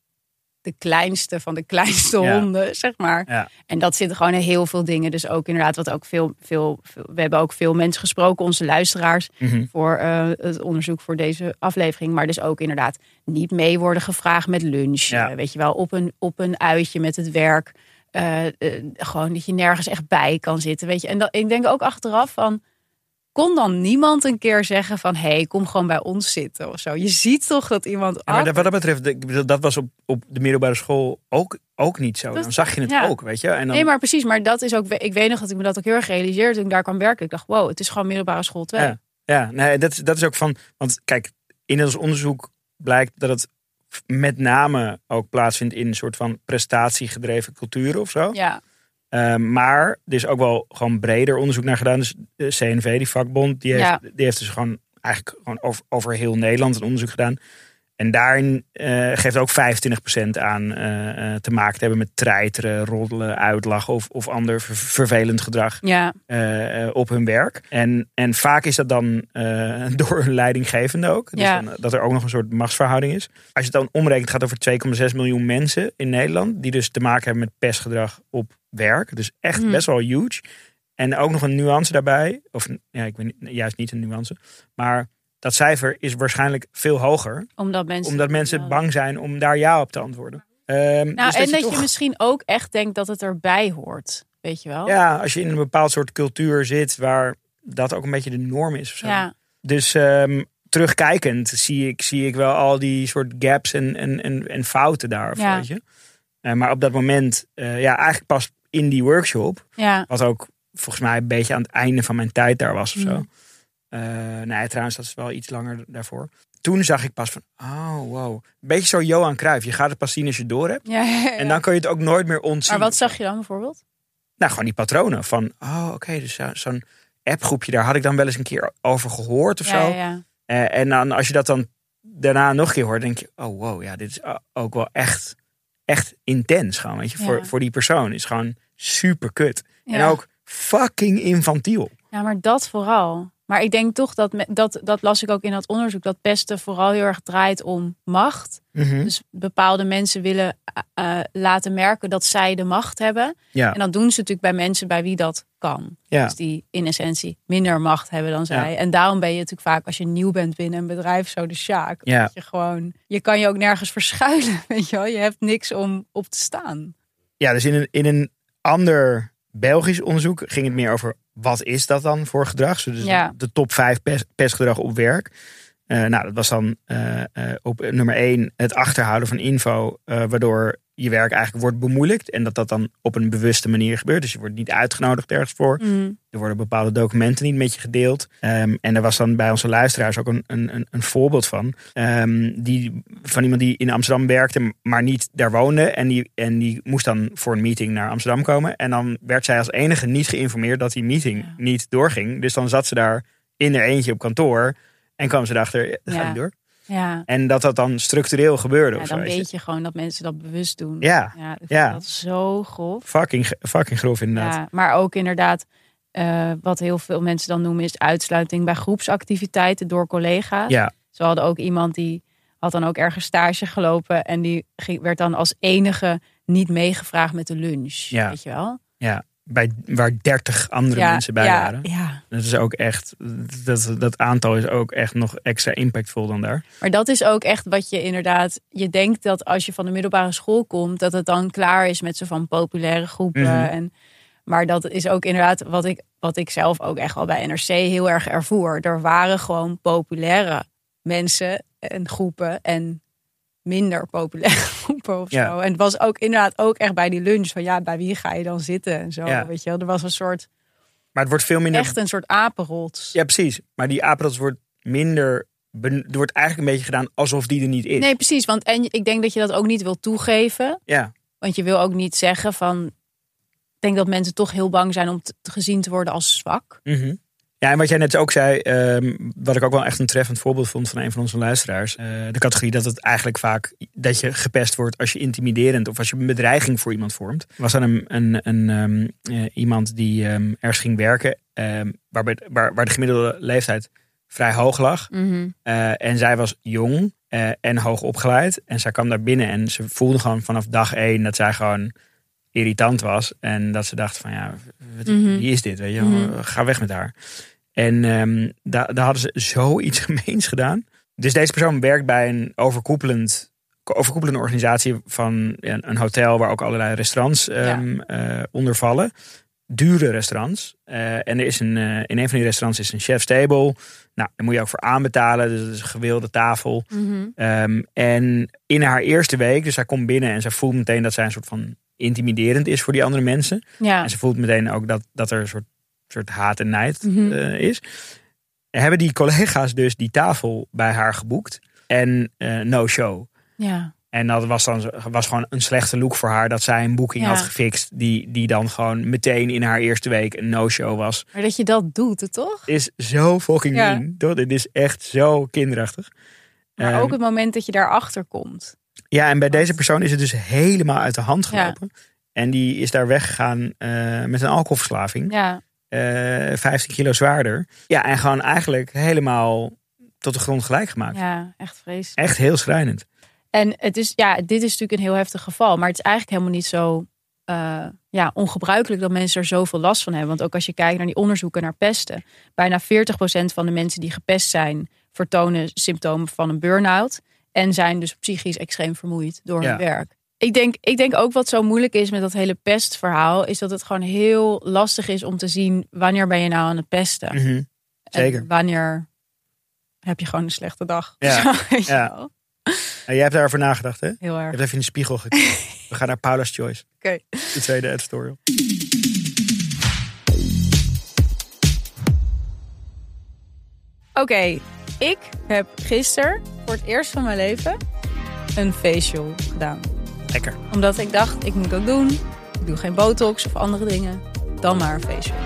de kleinste van de kleinste Ja. honden, zeg maar. Ja. En dat zitten gewoon in heel veel dingen. Dus ook inderdaad, wat ook veel, veel, veel- we hebben ook veel mensen gesproken, onze luisteraars, Mhm. voor eh, het onderzoek voor deze aflevering. Maar dus ook inderdaad niet mee worden gevraagd met lunch. Ja. Eh, weet je wel, op een, op een uitje met het werk. Eh, gewoon dat je nergens echt bij kan zitten. Weet je. En dat, ik denk ook achteraf van. Kon dan niemand een keer zeggen van... hé, hey, kom gewoon bij ons zitten of zo. Je ziet toch dat iemand... Ja, maar wat dat betreft, dat was op, op de middelbare school ook, ook niet zo. Dan zag je het ja. ook, weet je. En dan, Nee, maar precies. Maar dat is ook... Ik weet nog dat ik me dat ook heel erg realiseerde toen ik daar kwam werken. Ik dacht, wow, het is gewoon middelbare school 2. Ja. Ja, nee, dat, is- dat is ook van. Want kijk, in ons onderzoek blijkt dat het met name ook plaatsvindt in een soort van prestatiegedreven cultuur of zo. ja. Ehm, maar er is ook wel gewoon breder onderzoek naar gedaan. Dus de CNV, die vakbond, die heeft, Ja. die heeft dus gewoon eigenlijk gewoon over, over heel Nederland een onderzoek gedaan. En daarin eh, geeft ook 25% aan eh, eh, te maken te hebben met treiteren, roddelen, uitlachen of, of ander ver- vervelend gedrag Ja, op hun werk. En, en vaak is dat dan door een leidinggevende ook. Dus Ja. dan, dat er ook nog een soort machtsverhouding is. Als je het dan omrekent, gaat het over 2,6 miljoen mensen in Nederland. Die dus te maken hebben met pestgedrag op werk. Dus echt Hmm. best wel huge. En ook nog een nuance daarbij. Of ja, ik weet juist niet een nuance. Maar dat cijfer is waarschijnlijk veel hoger. omdat mensen... Omdat mensen bang zijn om daar ja op te antwoorden. Ehm, Nou, dus en dat je, toch- misschien ook echt denkt dat het erbij hoort. Weet je wel? Ja, als je in een bepaald soort cultuur zit waar dat ook een beetje de norm is. Of zo. Ja. Dus ehm, terugkijkend zie ik, zie ik wel al die soort gaps en, en, en, en fouten daar. Ja. weet je? Eh, maar op dat moment, eh, ja, eigenlijk pas in die workshop, Ja. wat ook volgens mij een beetje aan het einde van mijn tijd daar was of zo. Mm. Eh, nee, trouwens, dat is wel iets langer daarvoor. Toen zag ik pas van, oh wow. Beetje zo Johan Cruijff. Je gaat het pas zien als je door hebt. Ja, ja, ja. En dan kun je het ook nooit meer ontzien. Maar wat zag je dan bijvoorbeeld? Nou, gewoon die patronen van, oh oké, dus zo- zo'n appgroepje, daar had ik dan wel eens een keer over gehoord of Ja, zo. Eh, en dan als je dat dan daarna nog een keer hoort, denk je, oh wow, ja, dit is ook wel echt, echt intens gewoon, weet je. Voor, voor die persoon is gewoon super kut. En ook fucking infantiel. Ja, maar dat vooral. Maar ik denk toch dat, dat, dat las ik ook in dat onderzoek, dat pesten vooral heel erg draait om macht. Mhm. Dus bepaalde mensen willen eh, eh, laten merken dat zij de macht hebben. Ja, En dat doen ze natuurlijk bij mensen bij wie dat kan. ja. Dus die in essentie minder macht hebben dan zij. En daarom ben je natuurlijk vaak als je nieuw bent binnen een bedrijf zo de sjaak. Ja. Dat je gewoon, je kan je ook nergens verschuilen, weet je wel. Je hebt niks om op te staan. ja, dus in een, in een ander Belgisch onderzoek ging het meer over wat is dat dan voor gedrag? Dus Ja. de top 5 pest, pestgedrag op werk. Eh, nou, dat was dan eh, eh, op nummer 1 het achterhouden van info, waardoor je werk eigenlijk wordt bemoeilijkt. En dat dat dan op een bewuste manier gebeurt. Dus je wordt niet uitgenodigd ergens voor. Er worden bepaalde documenten niet met je gedeeld. Ehm, en er was dan bij onze luisteraars ook een, een, een, voorbeeld van. Ehm, die, van iemand die in Amsterdam werkte, maar niet daar woonde. En die, en die moest dan voor een meeting naar Amsterdam komen. En dan werd zij als enige niet geïnformeerd dat die meeting Ja. niet doorging. Dus dan zat ze daar in haar eentje op kantoor. En kwam ze erachter, het gaat Ja. niet door. Ja, En dat dat dan structureel gebeurde. ja of dan zo, weet je. weet je gewoon dat mensen dat bewust doen. Ja, ja ja. dat zo grof. fucking, fucking grof inderdaad. Ja, maar ook inderdaad, eh, wat heel veel mensen dan noemen, is uitsluiting bij groepsactiviteiten door collega's. Ja, Ze hadden ook iemand die had dan ook ergens stage gelopen en die werd dan als enige niet meegevraagd met de lunch. Ja. Weet je wel? ja. Bij, waar dertig andere ja, mensen bij ja, waren. Ja, Dat is ook echt, dat, dat aantal is ook echt nog extra impactvol dan daar. maar dat is ook echt wat je inderdaad. Je denkt dat als je van de middelbare school komt, dat het dan klaar is met zo van populaire groepen. Mhm. En, maar dat is ook inderdaad wat ik, wat ik zelf ook echt wel bij NRC heel erg ervoer. Er waren gewoon populaire mensen en groepen en minder populaire groepen of Ja. zo. En het was ook inderdaad ook echt bij die lunch van ja, bij wie ga je dan zitten en zo. Ja. Weet je wel, er was een soort Maar het wordt veel minder... echt een soort apenrots. Ja, precies. Maar die apenrots wordt minder... Er wordt eigenlijk een beetje gedaan alsof die er niet is. Nee, precies. Want en ik denk dat je dat ook niet wil toegeven. Ja, Want je wil ook niet zeggen van. Ik denk dat mensen toch heel bang zijn om te, te gezien te worden als zwak. Mhm. Ja, en wat jij net ook zei, ehm, wat ik ook wel echt een treffend voorbeeld vond van een van onze luisteraars. eh, de categorie dat het eigenlijk vaak dat je gepest wordt als je intimiderend of als je een bedreiging voor iemand vormt. Was dan een, een, een, ehm, eh, iemand die ehm, ergens ging werken, waarbij, waar, waar de gemiddelde leeftijd vrij hoog lag. Eh, en zij was jong en hoog opgeleid. En zij kwam daar binnen en ze voelde gewoon vanaf dag één dat zij gewoon irritant was. En dat ze dacht van ja, wat- Mhm. wie is dit? Weet je? Mhm. ga weg met haar. En ehm, daar, daar hadden ze zoiets gemeens gedaan. Dus deze persoon werkt bij een overkoepelend, overkoepelende organisatie van een hotel waar ook allerlei restaurants eh, onder vallen. Dure restaurants. Eh, en er is een, eh, in een van die restaurants is een chef's table. Nou, daar moet je ook voor aanbetalen. Dus dat is een gewilde tafel. Ehm, en in haar eerste week, dus zij komt binnen en zij voelt meteen dat zij een soort van intimiderend is voor die andere mensen. Ja. En ze voelt meteen ook dat, dat er een soort, soort haat en nijd Mhm. eh, is. Hebben die collega's dus die tafel bij haar geboekt en eh, no show. ja. En dat was dan was gewoon een slechte look voor haar dat zij een boeking Ja. had gefixt die, die dan gewoon meteen in haar eerste week een no-show was. Maar dat je dat doet, toch? Is zo fucking Ja. mean. toch? Dit is echt zo kinderachtig. Maar Ehm, ook het moment dat je daarachter komt. Ja, en bij deze persoon is het dus helemaal uit de hand Ja. gelopen. En die is daar weggegaan eh, met een alcoholverslaving. Ja. Eh 15 kilo zwaarder. Ja, en gewoon eigenlijk helemaal tot de grond gelijk gemaakt. ja, echt vreselijk. Echt heel schrijnend. En het is, ja, dit is natuurlijk een heel heftig geval. Maar het is eigenlijk helemaal niet zo eh, ja, ongebruikelijk dat mensen er zoveel last van hebben. Want ook als je kijkt naar die onderzoeken naar pesten. Bijna 40% van de mensen die gepest zijn, vertonen symptomen van een burn-out. En zijn dus psychisch extreem vermoeid door hun Ja. werk. Ik denk, ik denk ook wat zo moeilijk is met dat hele pestverhaal, is dat het gewoon heel lastig is om te zien wanneer ben je nou aan het pesten. Mhm. En Zeker. wanneer heb je gewoon een slechte dag. Ja, Zo, je ja. En jij hebt daarover nagedacht, hè? Je Heel erg. hebt even in de spiegel gekeken. We gaan naar Paula's Choice. Oké. De tweede editorial. Oké, ik heb gisteren voor het eerst van mijn leven een facial gedaan. Lekker. Omdat ik dacht, ik moet ook doen. Ik doe geen botox of andere dingen. Dan maar een facial.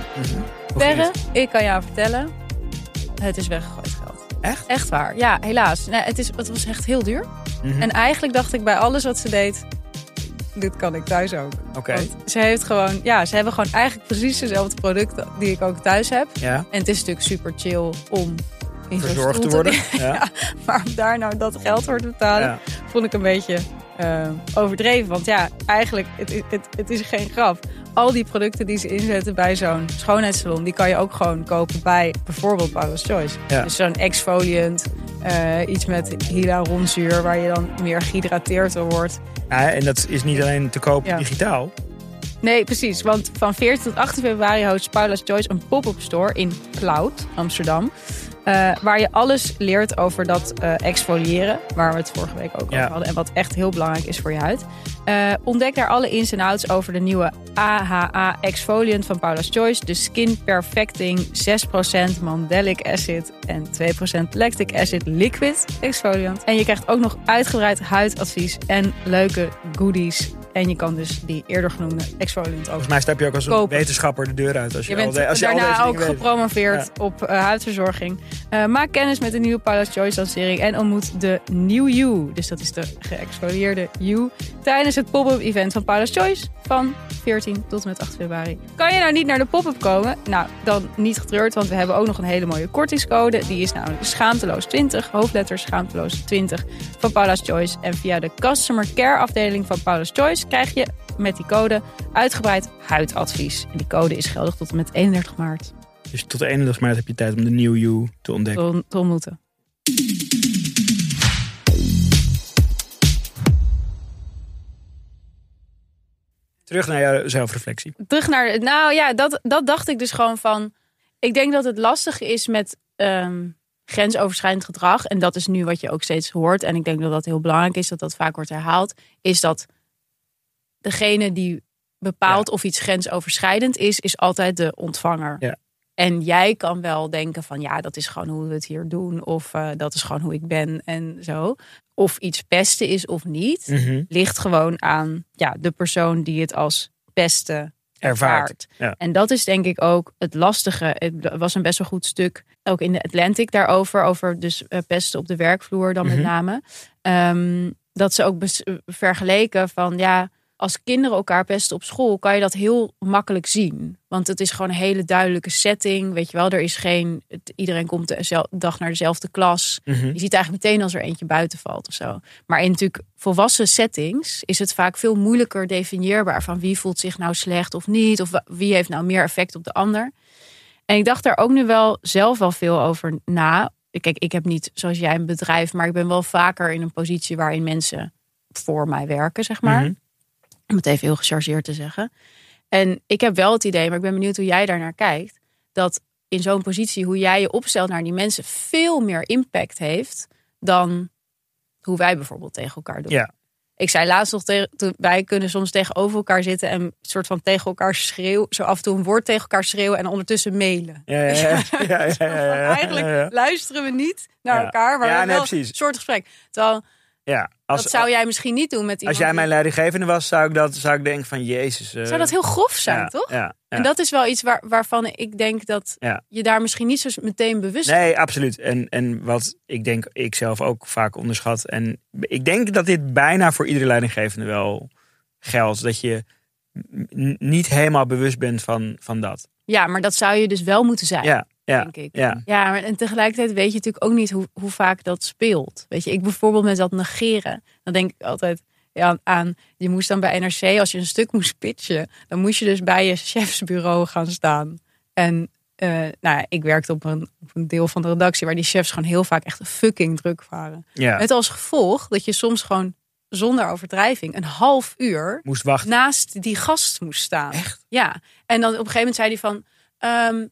Het? ik kan jou vertellen, het is weggegooid geld. Echt? Echt waar. Ja, helaas. Nee, het, is, het was echt heel duur. Mhm. En eigenlijk dacht ik bij alles wat ze deed, dit kan ik thuis ook. Oké. Ze heeft gewoon, ja, ze hebben gewoon eigenlijk precies dezelfde producten die ik ook thuis heb. Ja, En het is natuurlijk super chill om verzorgd te worden. Ja. Maar om daar nou dat geld voor te betalen, Ja. vond ik een beetje eh, overdreven. Want ja, eigenlijk, het, is- het, het is geen grap. Al die producten die ze inzetten bij zo'n schoonheidssalon, die kan je ook gewoon kopen bij bijvoorbeeld Paula's Choice. Ja. Dus zo'n exfoliant, eh, iets met hyaluronzuur, waar je dan meer gehydrateerd door wordt. Ja, en dat is niet alleen te koop Ja. digitaal. Nee, precies. Want van 14 tot 18 februari host Paula's Choice een pop-up store in Cloud, Amsterdam. Eh, waar je alles leert over dat eh, exfoliëren. Waar we het vorige week ook Ja. over hadden. En wat echt heel belangrijk is voor je huid. Eh, ontdek daar alle ins en outs over de nieuwe AHA Exfoliant van Paula's Choice. De Skin Perfecting 6% Mandelic Acid en 2% Lactic Acid Liquid Exfoliant. En je krijgt ook nog uitgebreid huidadvies en leuke goodies. En je kan dus die eerder genoemde exfoliant ook Volgens mij stap je ook als een Kopen. wetenschapper de deur uit. Als je, je bent al, de- als je al daarna ook gepromoveerd op eh, huidverzorging. Eh, maak kennis met de nieuwe Paula's Choice lancering en ontmoet de New You. Dus dat is de geëxfolieerde You. Tijdens het pop-up event van Paula's Choice van 14 tot en met 8 februari. Kan je nou niet naar de pop-up komen? Nou, dan niet getreurd, want we hebben ook nog een hele mooie kortingscode. Die is namelijk schaamteloos 20, hoofdletters schaamteloos 20 van Paula's Choice. En via de customer care afdeling van Paula's Choice krijg je met die code uitgebreid huidadvies. En die code is geldig tot en met 31 maart Dus tot de 31 maart heb je tijd om de New You te ontdekken. te, te ontmoeten. Terug naar jouw zelfreflectie. Terug naar, nou ja, dat, dat dacht ik dus gewoon van. Ik denk dat het lastig is met ehm, grensoverschrijdend gedrag. En dat is nu wat je ook steeds hoort. En ik denk dat dat heel belangrijk is, dat dat vaak wordt herhaald. Is dat degene die bepaalt of iets grensoverschrijdend is, is altijd de ontvanger. Ja. En jij kan wel denken van ja, dat is gewoon hoe we het hier doen. Of eh, dat is gewoon hoe ik ben en zo. Of iets pesten is of niet, Mhm. ligt gewoon aan ja, de persoon die het als pesten Ervaart. Ja. En dat is denk ik ook het lastige. Het was een best wel goed stuk, ook in de Atlantic daarover. Over dus eh, pesten op de werkvloer dan Mhm. met name. Ehm, dat ze ook vergeleken van ja, als kinderen elkaar pesten op school, kan je dat heel makkelijk zien. Want het is gewoon een hele duidelijke setting. Weet je wel, er is geen. het- iedereen komt de dag naar dezelfde klas. Mhm. Je ziet eigenlijk meteen als er eentje buiten valt of zo. Maar in natuurlijk volwassen settings is het vaak veel moeilijker definieerbaar van wie voelt zich nou slecht of niet. Of wie heeft nou meer effect op de ander. En ik dacht daar ook nu wel zelf wel veel over na. Kijk, ik heb niet zoals jij een bedrijf, maar ik ben wel vaker in een positie waarin mensen voor mij werken, zeg maar. Mhm. Om het even heel gechargeerd te zeggen. En ik heb wel het idee, maar ik ben benieuwd hoe jij daar naar kijkt. Dat in zo'n positie, hoe jij je opstelt naar die mensen, veel meer impact heeft dan hoe wij bijvoorbeeld tegen elkaar doen. Ja. Ik zei laatst nog tegen, wij kunnen soms tegenover elkaar zitten en soort van tegen elkaar schreeuwen, zo af en toe een woord tegen elkaar schreeuwen en ondertussen mailen. Ja, ja, ja. Eigenlijk luisteren we niet naar elkaar, maar Ja, we hebben nee, wel een soort gesprek. Terwijl Ja, als, dat zou jij misschien niet doen met iemand. als jij mijn leidinggevende was, zou ik, dat, zou ik denken van Jezus. eh, Zou dat heel grof zijn, ja, toch? Ja, ja. En dat is wel iets waar, waarvan ik denk dat je daar misschien niet zo meteen bewust Nee, absoluut. En, en wat ik denk ik zelf ook vaak onderschat. En ik denk dat dit bijna voor iedere leidinggevende wel geldt. Dat je niet helemaal bewust bent van, van dat. Ja, maar dat zou je dus wel moeten zijn, Ja, ja, denk ik. ja. Ja, maar en tegelijkertijd weet je natuurlijk ook niet hoe, hoe vaak dat speelt. Weet je, ik bijvoorbeeld met dat negeren. Dan denk ik altijd ja, aan, je moest dan bij NRC, als je een stuk moest pitchen, dan moest je dus bij je chefsbureau gaan staan. En eh, nou ja, ik werkte op een, op een deel van de redactie waar die chefs gewoon heel vaak echt fucking druk waren. ja. Met als gevolg dat je soms gewoon zonder overdrijving een half uur Moest wachten. naast die gast moest staan. Echt? Ja. En dan op een gegeven moment zei hij van... ehm,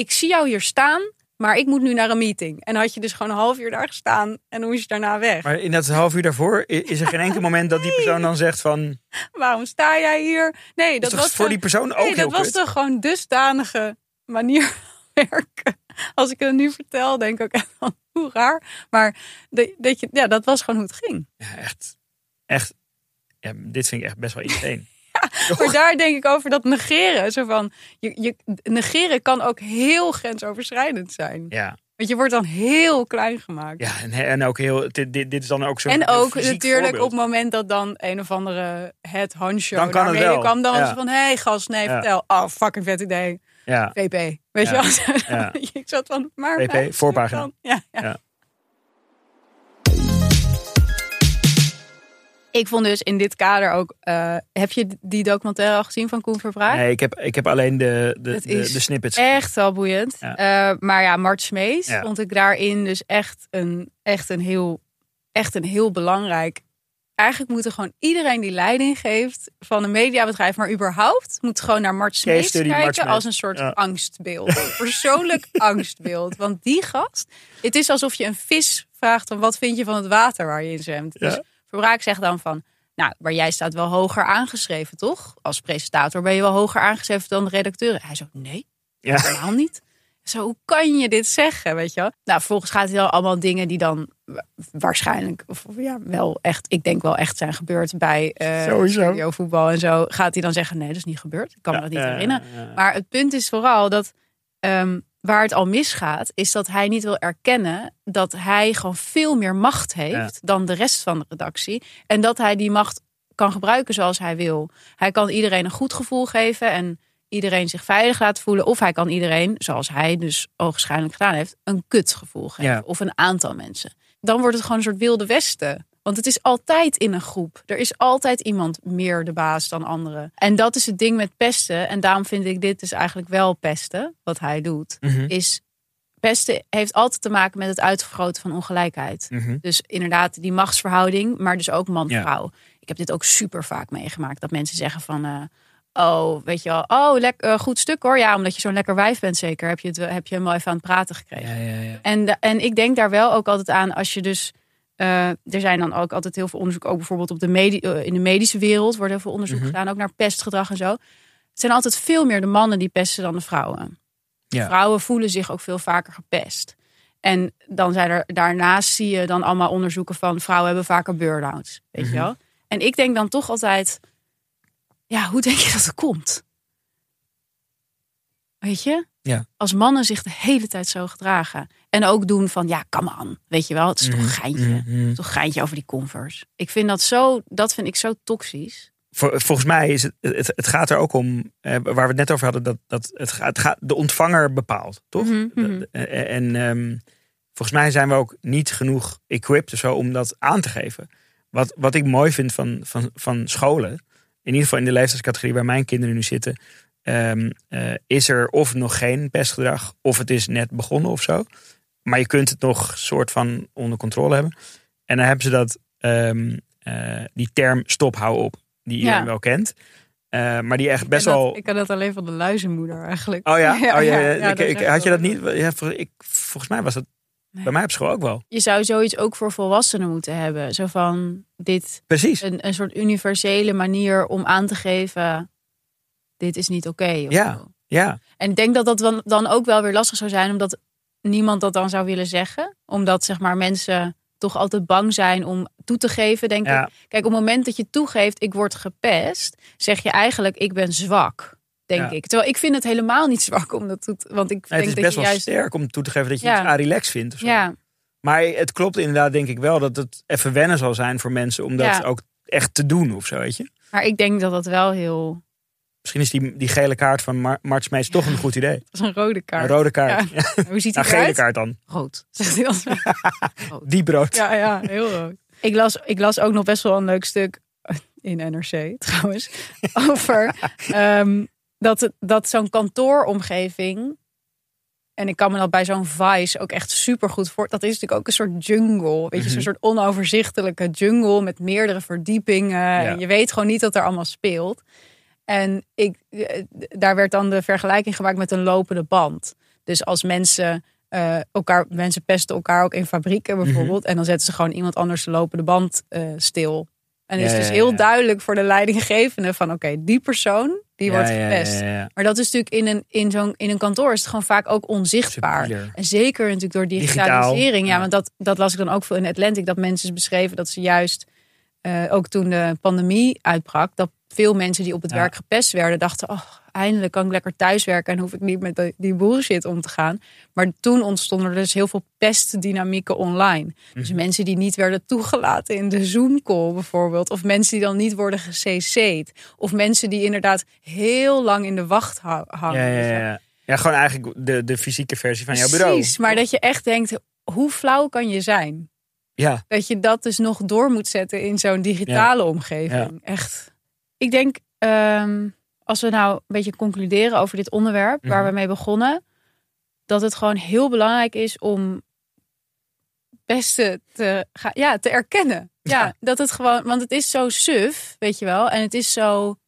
ik zie jou hier staan, maar ik moet nu naar een meeting. En had je dus gewoon een half uur daar gestaan en dan moest je daarna weg. Maar in dat half uur daarvoor is er geen enkel moment dat die persoon dan zegt van... Waarom sta jij hier? Nee, Dat was voor die persoon ook nee, heel dat was toch gewoon dusdanige manier van werken. Als ik het nu vertel, denk ik ook echt van hoe raar. Maar de- dat, je, ja, dat was gewoon hoe het ging. Ja, echt. Echt. Ja, dit vind ik echt best wel insane. Maar daar denk ik over dat negeren. Zo van, je, je, negeren kan ook heel grensoverschrijdend zijn. Ja, Want je wordt dan heel klein gemaakt. ja en, en ook heel... Dit, dit, dit is dan ook zo'n en ook natuurlijk voorbeeld. op het moment dat dan een of andere het honcho Dan kan wel. kwam. Dan was Ja. het van, hé hey, gast, nee, Ja. vertel. Oh, fucking vet idee. Ja, VP. Weet je wel? Ja. ik zat van, maar... VP, voorpagina. Ja, ja. Ik vond dus in dit kader ook... eh, heb je die documentaire al gezien van Koen Verbraak? nee, ik heb, ik heb alleen de, de, de, snippets. Echt wel boeiend. Ja. Eh, maar ja, Mart Smees Ja. vond ik daarin dus echt een, echt een, heel, echt een heel belangrijk. Eigenlijk moet er gewoon iedereen die leiding geeft van een mediabedrijf, maar überhaupt moet gewoon naar Mart Smees kijken Mart Smees. als een soort Ja. angstbeeld. Persoonlijk angstbeeld. Want die gast, het is alsof je een vis vraagt van wat vind je van het water waar je in zwemt. Ja. Dus Verbraak zegt dan van, nou, maar jij staat wel hoger aangeschreven, toch? Als presentator ben je wel hoger aangeschreven dan de redacteur. Hij zo, nee, Ja. helemaal niet. Zo, hoe kan je dit zeggen, weet je wel? Nou, vervolgens gaat hij dan allemaal dingen die dan wa- waarschijnlijk, of ja, wel echt, ik denk wel echt zijn gebeurd bij Sowieso. studiovoetbal en zo. Gaat hij dan zeggen, nee, dat is niet gebeurd. Ik kan me dat niet herinneren. Maar het punt is vooral dat ehm, waar het al misgaat, is dat hij niet wil erkennen dat hij gewoon veel meer macht heeft dan de rest van de redactie. En dat hij die macht kan gebruiken zoals hij wil. Hij kan iedereen een goed gevoel geven en iedereen zich veilig laten voelen. Of hij kan iedereen, zoals hij dus ogenschijnlijk gedaan heeft, een kutgevoel geven. Ja. Of een aantal mensen. Dan wordt het gewoon een soort wilde westen. Want het is altijd in een groep. Er is altijd iemand meer de baas dan anderen. En dat is het ding met pesten. En daarom vind ik dit dus eigenlijk wel pesten, wat hij doet. Mhm. Is pesten heeft altijd te maken met het uitvergroten van ongelijkheid. Mhm. Dus inderdaad die machtsverhouding, maar dus ook Ja. man-vrouw. Ik heb dit ook super vaak meegemaakt. Dat mensen zeggen van... eh, oh, weet je wel. Oh, lek, eh, goed stuk hoor. Ja, omdat je zo'n lekker wijf bent zeker. Heb je, het, heb je hem wel even aan het praten gekregen. Ja, ja, ja. En, en ik denk daar wel ook altijd aan als je dus eh, er zijn dan ook altijd heel veel onderzoek, ook bijvoorbeeld op de eh, in de medische wereld wordt heel veel onderzoek Mhm. gedaan, ook naar pestgedrag en zo. Het zijn altijd veel meer de mannen die pesten dan de vrouwen. Ja. Vrouwen voelen zich ook veel vaker gepest. En dan zijn er daarnaast zie je dan allemaal onderzoeken van vrouwen hebben vaker burn-outs. Weet Mhm. je wel? En ik denk dan toch altijd, ja, hoe denk je dat het komt? Weet je? Ja. Als mannen zich de hele tijd zo gedragen. En ook doen van, ja, come on. Weet je wel, het is toch een geintje. Mhm. Is toch geintje over die Converse. Ik vind dat zo, dat vind ik zo toxisch. Vol- Volgens mij is het, het, het gaat er ook om, eh, waar we het net over hadden, dat, dat het, gaat, het gaat, de ontvanger bepaalt, toch? Mhm, mhm. Dat- eh, En ehm, volgens mij zijn we ook niet genoeg equipped zo om dat aan te geven. Wat, wat ik mooi vind van, van, van scholen, in ieder geval in de leeftijdscategorie waar mijn kinderen nu zitten, ehm, eh, is er of nog geen pestgedrag, of het is net begonnen of zo. Maar je kunt het nog soort van onder controle hebben. En dan hebben ze dat, ehm, eh, die term stop, hou op, die iedereen Ja. wel kent. Eh, maar die echt best wel... Ik kan dat alleen van de luizenmoeder eigenlijk. Oh ja? Oh, ja, Ik- had je dat niet? Ja, vol- ik, volgens mij was dat Nee. bij mij op school ook wel. Je zou zoiets ook voor volwassenen moeten hebben. Zo van dit Precies. een, een soort universele manier om aan te geven: dit is niet oké. Ja. zo. Ja, En ik denk dat dat dan, ook wel weer lastig zou zijn, omdat niemand dat dan zou willen zeggen. Omdat zeg maar mensen toch altijd bang zijn om toe te geven, denk Ja. ik. Kijk, op het moment dat je toegeeft, ik word gepest, zeg je eigenlijk, ik ben zwak. Denk Ja. ik. Terwijl ik vind het helemaal niet zwak om dat toe te... Want ik Nee, denk het is dat best je wel juist... sterk om toe te geven dat je Ja. iets aan relax vindt. Of zo. Ja, Maar het klopt inderdaad denk ik wel dat het even wennen zal zijn voor mensen om dat ook echt te doen of zo, weet je. maar ik denk dat dat wel heel... Misschien is die, die gele kaart van Mar Mart Smeets toch een goed idee. Dat is een rode kaart. Een rode kaart. Ja. Hoe ziet Nou, hij gele kaart dan. Rood, zegt hij dan. Die brood. Ja, ja, heel rood. Ik las, ik las ook nog best wel een leuk stuk in NRC trouwens. over ehm, dat, het- dat zo'n kantooromgeving. En ik kan me dat bij zo'n Vice ook echt super goed voor. Dat is natuurlijk ook een soort jungle. Weet je, Mhm. zo'n soort onoverzichtelijke jungle met meerdere verdiepingen. En je weet gewoon niet wat er allemaal speelt. En ik, eh, daar werd dan de vergelijking gemaakt met een lopende band. Dus als mensen eh, elkaar, mensen pesten elkaar ook in fabrieken Mhm. bijvoorbeeld. En dan zetten ze gewoon iemand anders de lopende band eh, stil. En dan is Ja, dus ja, heel ja. duidelijk voor de leidinggevende van oké, die persoon die Ja, wordt ja, gepest. ja, ja, ja. Maar dat is natuurlijk in een, in, zo'n, in een kantoor is het gewoon vaak ook onzichtbaar. Subtieler. En zeker natuurlijk door digitalisering. ja, ja. want dat, dat las ik dan ook veel in Atlantic. Dat mensen beschreven dat ze juist, eh, ook toen de pandemie uitbrak, dat veel mensen die op het Ja. werk gepest werden, dachten, oh, eindelijk kan ik lekker thuiswerken en hoef ik niet met die- bullshit om te gaan. Maar toen ontstonden er dus heel veel pestdynamieken online. Dus Mhm. mensen die niet werden toegelaten in de Zoom-call bijvoorbeeld. Of mensen die dan niet worden gecc'd. Of mensen die inderdaad heel lang in de wacht ha- hangen. Ja, ja, ja. ja, gewoon eigenlijk de, de fysieke versie van jouw bureau. Precies, maar dat je echt denkt, hoe flauw kan je zijn? Ja, Dat je dat dus nog door moet zetten in zo'n digitale omgeving. Echt. Ik denk, ehm, als we nou een beetje concluderen over dit onderwerp waar Mhm. we mee begonnen, dat het gewoon heel belangrijk is om beste te, ja, te erkennen. Ja, dat het gewoon, want het is zo suf, weet je wel, en het is zo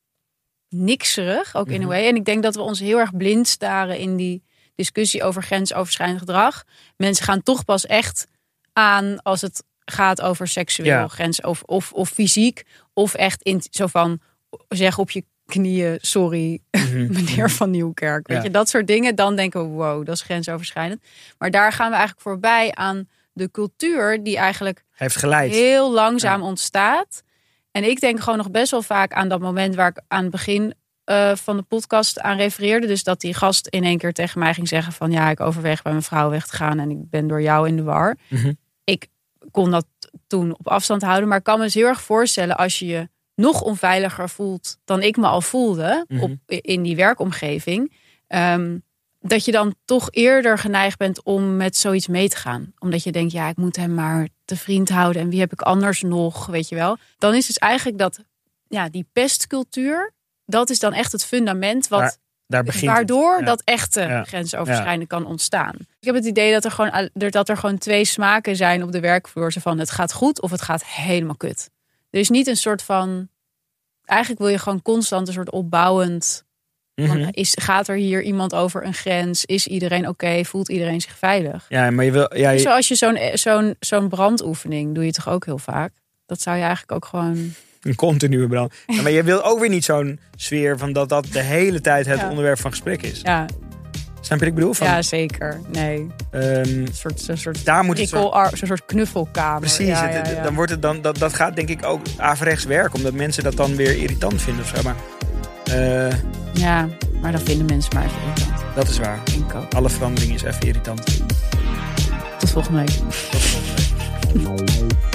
nikserig ook in Mhm. een way. En ik denk dat we ons heel erg blind staren in die discussie over grensoverschrijdend gedrag. Mensen gaan toch pas echt aan als het gaat over seksueel Ja. grens of, of, of fysiek. Of echt in zo van zeg op je knieën, sorry, meneer van Nieuwkerk. Weet Ja. je, dat soort dingen. Dan denken we, wow, dat is grensoverschrijdend. Maar daar gaan we eigenlijk voorbij aan de cultuur die eigenlijk heeft geleid. heel langzaam ontstaat. En ik denk gewoon nog best wel vaak aan dat moment waar ik aan het begin eh, van de podcast aan refereerde. Dus dat die gast in één keer tegen mij ging zeggen van ja, ik overweeg bij mijn vrouw weg te gaan en ik ben door jou in de war. Mhm. Ik kon dat toen op afstand houden, maar ik kan me dus heel erg voorstellen als je je nog onveiliger voelt dan ik me al voelde Mhm. op, in die werkomgeving. ehm, dat je dan toch eerder geneigd bent om met zoiets mee te gaan. Omdat je denkt, ja, ik moet hem maar te vriend houden. En wie heb ik anders nog, weet je wel. Dan is dus eigenlijk dat, ja, die pestcultuur... dat is dan echt het fundament wat... Daar begint het. Waardoor Ja. dat echte Ja. grensoverschrijdend kan ontstaan. Ik heb het idee dat er, gewoon, dat er gewoon twee smaken zijn op de werkvloer. Zo van het gaat goed of het gaat helemaal kut. Er is niet een soort van... Eigenlijk wil je gewoon constant een soort opbouwend Mhm. is, gaat er hier iemand over een grens? Is iedereen oké? Voelt iedereen zich veilig? Ja, maar je wil... Ja, je- Zoals je zo'n zo'n zo'n brandoefening doe je toch ook heel vaak? Dat zou je eigenlijk ook gewoon... Een continue brand. Ja, maar je wil ook weer niet zo'n sfeer van dat dat de hele tijd het Ja. onderwerp van gesprek is. Ja, Snap je wat ik bedoel? Van, ja zeker. Nee, ehm, een soort, zo'n soort daar moet het zo'n soort knuffelkamer. Precies, Ja, het- ja, het- ja. Dan wordt het dan, dat, dat gaat denk ik ook averechts werken. Omdat mensen dat dan weer irritant vinden of zo. Maar eh, Ja, maar dan vinden mensen maar even irritant. dat is waar. Denk ik ook. Alle verandering is even irritant. Tot volgende week. Tot volgende week.